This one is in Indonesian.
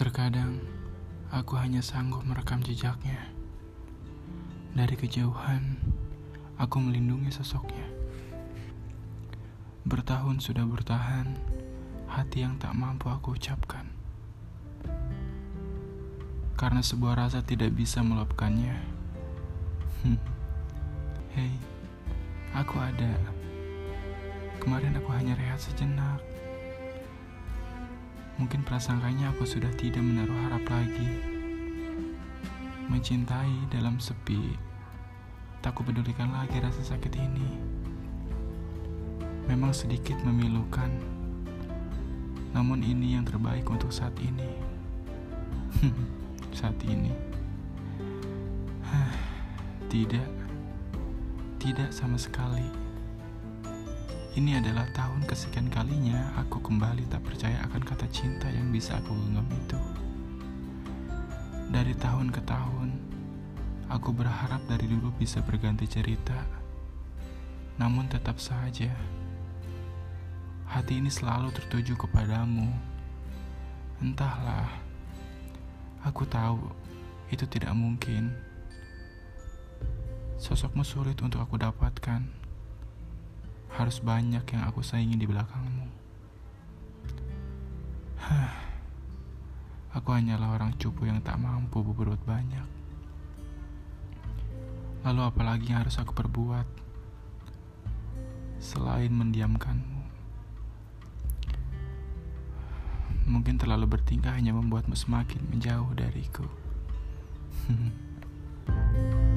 Terkadang aku hanya sanggup merekam jejaknya. Dari kejauhan, aku melindungi sosoknya. Bertahun sudah bertahan, hati yang tak mampu aku ucapkan. Karena sebuah rasa tidak bisa meluapkannya. Hei, aku ada. Kemarin aku hanya rehat sejenak. Mungkin prasangkanya aku sudah tidak menaruh harap lagi. Mencintai dalam sepi, tak kupedulikan lagi rasa sakit ini. Memang sedikit memilukan, namun ini yang terbaik untuk saat ini. saat ini. Tidak, tidak sama sekali. Ini adalah tahun kesekian kalinya aku kembali bisa aku genggam itu. Dari tahun ke tahun, aku berharap dari dulu bisa berganti cerita. Namun tetap saja, hati ini selalu tertuju kepadamu. Entahlah, aku tahu itu tidak mungkin. Sosokmu sulit untuk aku dapatkan harus banyak yang aku saingi di belakangmu. Aku hanyalah orang cupu yang tak mampu berbuat banyak. Lalu apalagi yang harus aku perbuat selain mendiamkanmu? Mungkin terlalu bertingkah hanya membuatmu semakin menjauh dariku.